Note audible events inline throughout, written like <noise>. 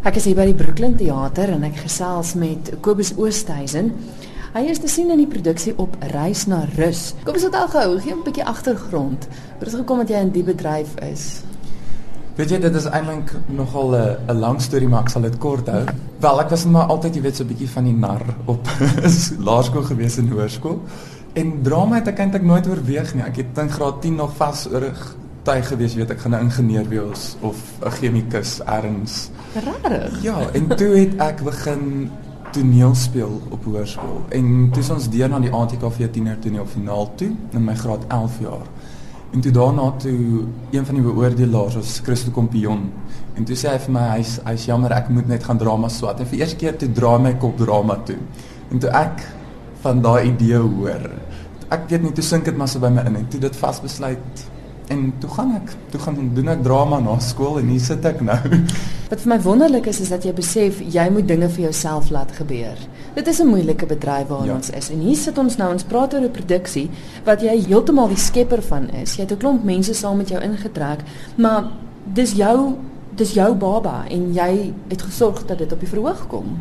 Ek is hier by die Brooklyn Theater en ek gesels met Kobus Oosthuizen. Hy is te sien in die produksie op Reis na Rus. Kobus het al gehou, gee 'n bietjie agtergrond. Hoe het dit gekom dat jy in die bedryf is? Weet jy, dit is eintlik nogal 'n lang storie, maar ek sal dit kort hou. Wel, ek was maar altyd, jy weet, so 'n bietjie van die nar op <laughs> laerskool gewees en hoërskool. En drama het ek eintlik nooit oorweeg nie. Ek het in graad 10 nog vas oortuig gewees, weet ek gaan 'n ingenieur wees of 'n chemikus erns. Regtig? Ja, en toe het ek begin toneel speel op hoërskool. En toe ons deur na die ATKV tiener toneelfinaal toe in my graad 11 jaar. En toe daarna toe een van die beoordelaars was Christo Kompion. En toe sê hy vir my hy's hy's jammer ek moet net gaan drama swat. En vir eers keer toe draai my kop drama toe. En toe ek van daai idee hoor. Ek weet nie toe sink dit maar so by my in en toe dit vasbesluit en toe gaan ek toe gaan doen ek drama na skool en hier sit ek nou. <laughs> Wat vir my wonderlik is is dat jy besef jy moet dinge vir jouself laat gebeur. Dit is 'n moeilike bedryf waarin ja. ons is en hier sit ons nou ons praat oor 'n produksie wat jy heeltemal die skepper van is. Jy het 'n klomp mense saam met jou ingetrek, maar dis jou dis jou baba en jy het gesorg dat dit op die verhoog kom.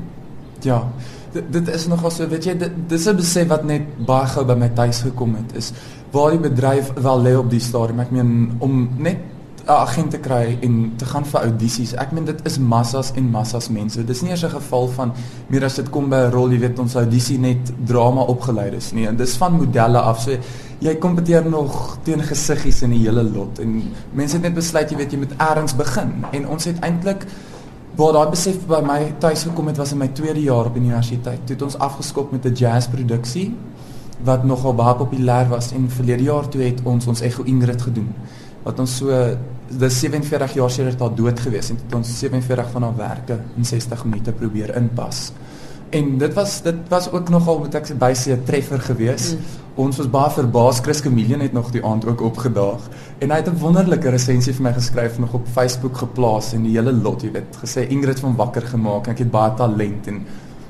Ja. Dit, dit is nogal so, weet jy, dit dis 'n besef wat net baie gou by my tuis gekom het is waar die bedryf wel lê op die stadium. Ek meen om net 'n agent te kry en te gaan vir audisies. Ek meen dit is massas en massas mense. Dis nie eers 'n geval van meer as dit kom by 'n rol, jy weet ons audisie net drama opgeleide nie. En dis van modelle af. So jy kompeteer nog teen gesiggies in die hele lot en mense het net besluit jy weet jy moet eers begin. En ons het eintlik waar daai besef by my tuis gekom het was in my tweede jaar op universiteit. Toe het ons afgeskop met 'n jazzproduksie wat nogal baie populêr was en verlede jaar toe het ons ons Ego Ingrid gedoen wat ons so dis 47 jaar sedert haar dood gewees en het ons 47 van haar werke in 60 minute probeer inpas. En dit was dit was ook nogal moet ek sê byse 'n treffer gewees. Mm. Ons was baie verbaas Chris Kameleon het nog die aand ook opgedaag en hy het 'n wonderlike resensie vir my geskryf nog op Facebook geplaas en die hele lot, jy weet, gesê Ingrid van wakker gemaak. Ek het baie talent en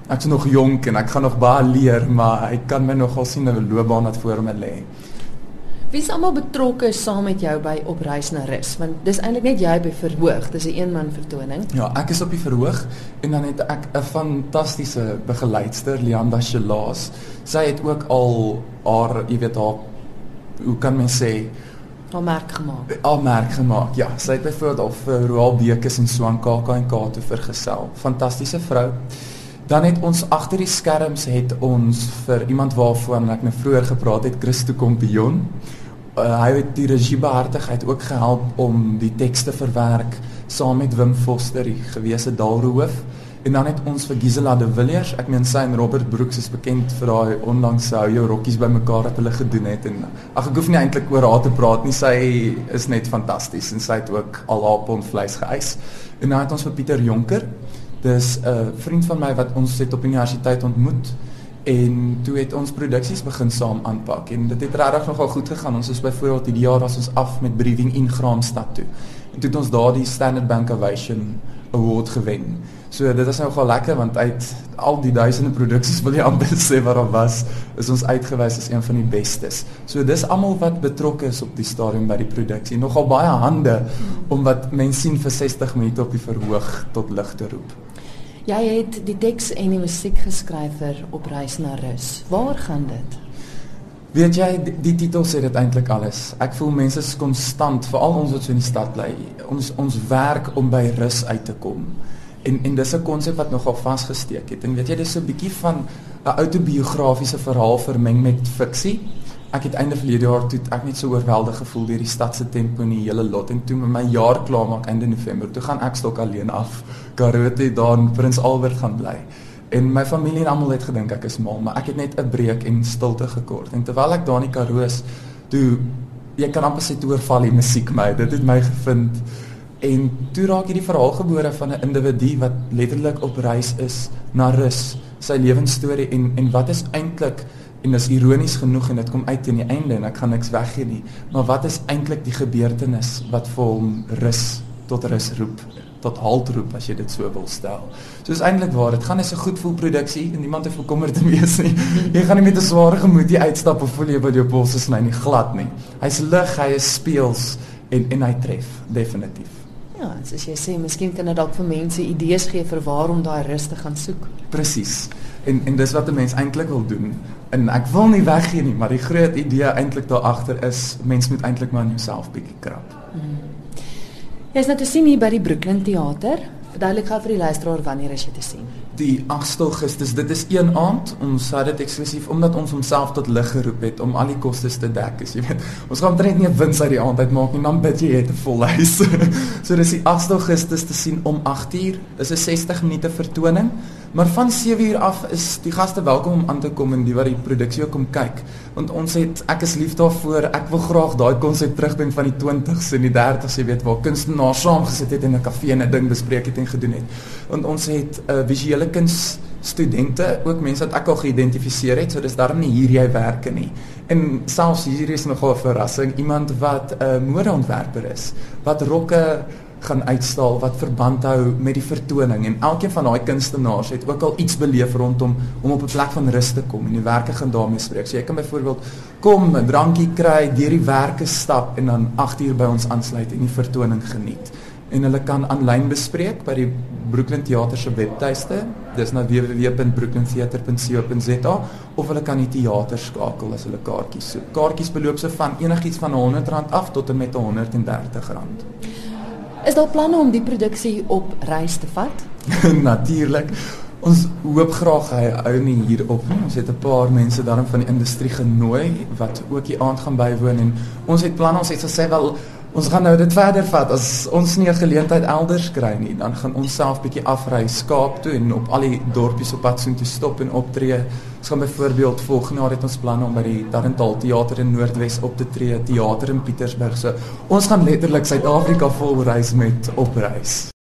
ek's nog jonk en ek gaan nog baie leer, maar hy kan my nogal sien 'n loopbaan wat voor my lê. Wie is almal betrokke saam met jou by op reis na rus? Want dis eintlik net jy by verhoog. Dis 'n een man vertoning. Ja, ek is op die verhoog en dan het ek 'n fantastiese begeleidster, Lianda Shelaas. Sy het ook al haar, jy weet haar hoe kan mens sê haar merk gemaak. Haar merk gemaak. Ja, sy het byvoorbeeld al vir Royal Bekes en so aan KAK en K te vergesel. Fantastiese vrou. Dan het ons agter die skerms het ons vir iemand waarvan ek nou vroeër gepraat het, Christo Kompion uh, hy het die regie behartigheid ook gehelp om die tekste verwerk saam met Wim Foster die gewese Dalroof en dan het ons vir Gisela de Villiers ek meen sy en Robert Brooks is bekend vir daai onlangs hou jou rokkies bymekaar wat hulle gedoen het en ag ek hoef nie eintlik oor haar te praat nie sy is net fantasties en sy het ook al haar pond vleis geëis en dan het ons vir Pieter Jonker dis 'n uh, vriend van my wat ons het op universiteit ontmoet en toe het ons produksies begin saam aanpak en dit het regtig nogal goed gegaan. Ons is byvoorbeeld hierdie jaar was ons af met Briefing in Graamsstad toe. En toe het ons daardie Standard Bank Ovation Award gewen. So dit is nogal lekker want uit al die duisende produksies wil jy <laughs> amper sê wat daar was, is ons uitgewys as een van die bestes. So dis almal wat betrokke is op die stadium by die produksie. Nogal baie hande om wat mense sien vir 60 minute op die verhoog tot lig te roep. Jy het die teks en die musiek geskryf vir Op reis na rus. Waar gaan dit? Weet jy, die, die titel sê dit eintlik alles. Ek voel mense is konstant, veral ons wat so in die stad bly, ons ons werk om by rus uit te kom. En en dis 'n konsep wat nogal vasgesteek het. En weet jy, dis so 'n bietjie van 'n autobiografiese verhaal vermeng met fiksie ek het einde verlede jaar toe ek net so oorweldig gevoel deur die stad se tempo en die hele lot en toe met my jaar klaar maak einde November toe gaan ek stok alleen af Karoo toe daar in Prins Albert gaan bly en my familie en almal het gedink ek is mal maar ek het net 'n breek en stilte gekort en terwyl ek daar in die Karoo is toe jy kan amper sê toe oorval die musiek my dit het my gevind en toe raak hierdie verhaal gebore van 'n individu wat letterlik op reis is na rus sy lewensstorie en en wat is eintlik en dis ironies genoeg en dit kom uit teen die einde en ek gaan niks weggee nie. Maar wat is eintlik die gebeurtenis wat vir hom rus tot rus roep? Tot halt roep as jy dit so wil stel. So is eintlik waar, dit gaan is 'n goed voel produksie en niemand het bekommerd te wees nie. <laughs> Jy gaan nie met 'n sware gemoed hier uitstap of voel jy by jou pols is nie glad nie. Hy's lig, hy is speels en en hy tref definitief. Ja, soos jy sê, miskien kan dit dalk vir mense idees gee vir waar om daai rus te gaan soek. Presies. En en dis wat 'n mens eintlik wil doen. En ek wil nie weggee nie, maar die groot idee eintlik daar agter is mens moet eintlik maar aan jouself bietjie krap. Hmm. Jy is nou te sien hier by die Brooklyn Theater. Verduidelik gou vir die luisteraar wanneer is jy te sien? Die 8 Augustus, dit is een aand. Ons het dit eksklusief omdat ons homself tot lig geroep het om al die kostes te dek. As jy weet, ons gaan omtrent nie 'n wins uit die aand uit maak nie, dan bid jy het 'n vol huis. <laughs> so dis die 8 Augustus te sien om 8uur. Dis 'n 60 minute vertoning. Maar van 7uur af is die gaste welkom om aan te kom en die wat die produksie ook kom kyk. Want ons het ek is lief daarvoor. Ek wil graag daai konsep terugbring van die 20s en die 30s, jy weet, waar kunstenaars saam gesit het en 'n kafee en 'n ding bespreek het en gedoen het. Want ons het 'n uh, visuele kuns studente, ook mense wat ek al geïdentifiseer het, so dis daarom nie hier jy werke nie. En selfs hier is nog 'n verrassing, iemand wat 'n uh, modeontwerper is, wat rokke gaan uitstal wat verband hou met die vertoning en elkeen van daai kunstenaars het ook al iets beleef rondom om op 'n plek van rus te kom en die werke gaan daarmee spreek. So jy kan byvoorbeeld kom 'n drankie kry, deur die werke stap en dan 8 uur by ons aansluit en die vertoning geniet. En hulle kan aanlyn bespreek by die Brooklyn Theater se webtuiste. Dis na www.brooklyntheater.co.za of hulle kan die teater skakel as hulle kaartjies soek. Kaartjies beloop se van enigiets van R100 af tot en met R130. Is daar planne om die produksie op reis te vat? <laughs> Natuurlik. Ons hoop graag hy hou nie hier op nie. Ons het 'n paar mense daarin van die industrie genooi wat ook die aand gaan bywoon en ons het planne ons het gesê wel Ons gaan nou dit verder vat. As ons nie 'n geleentheid elders kry nie, dan gaan ons self bietjie afry Skaap toe en op al die dorpies op pad soontoe stop en optree. Ons gaan byvoorbeeld volgende jaar het ons planne om by die Tarental Theater in Noordwes op te tree, teater in Pietersburg. So ons gaan letterlik Suid-Afrika vol reis met opreis.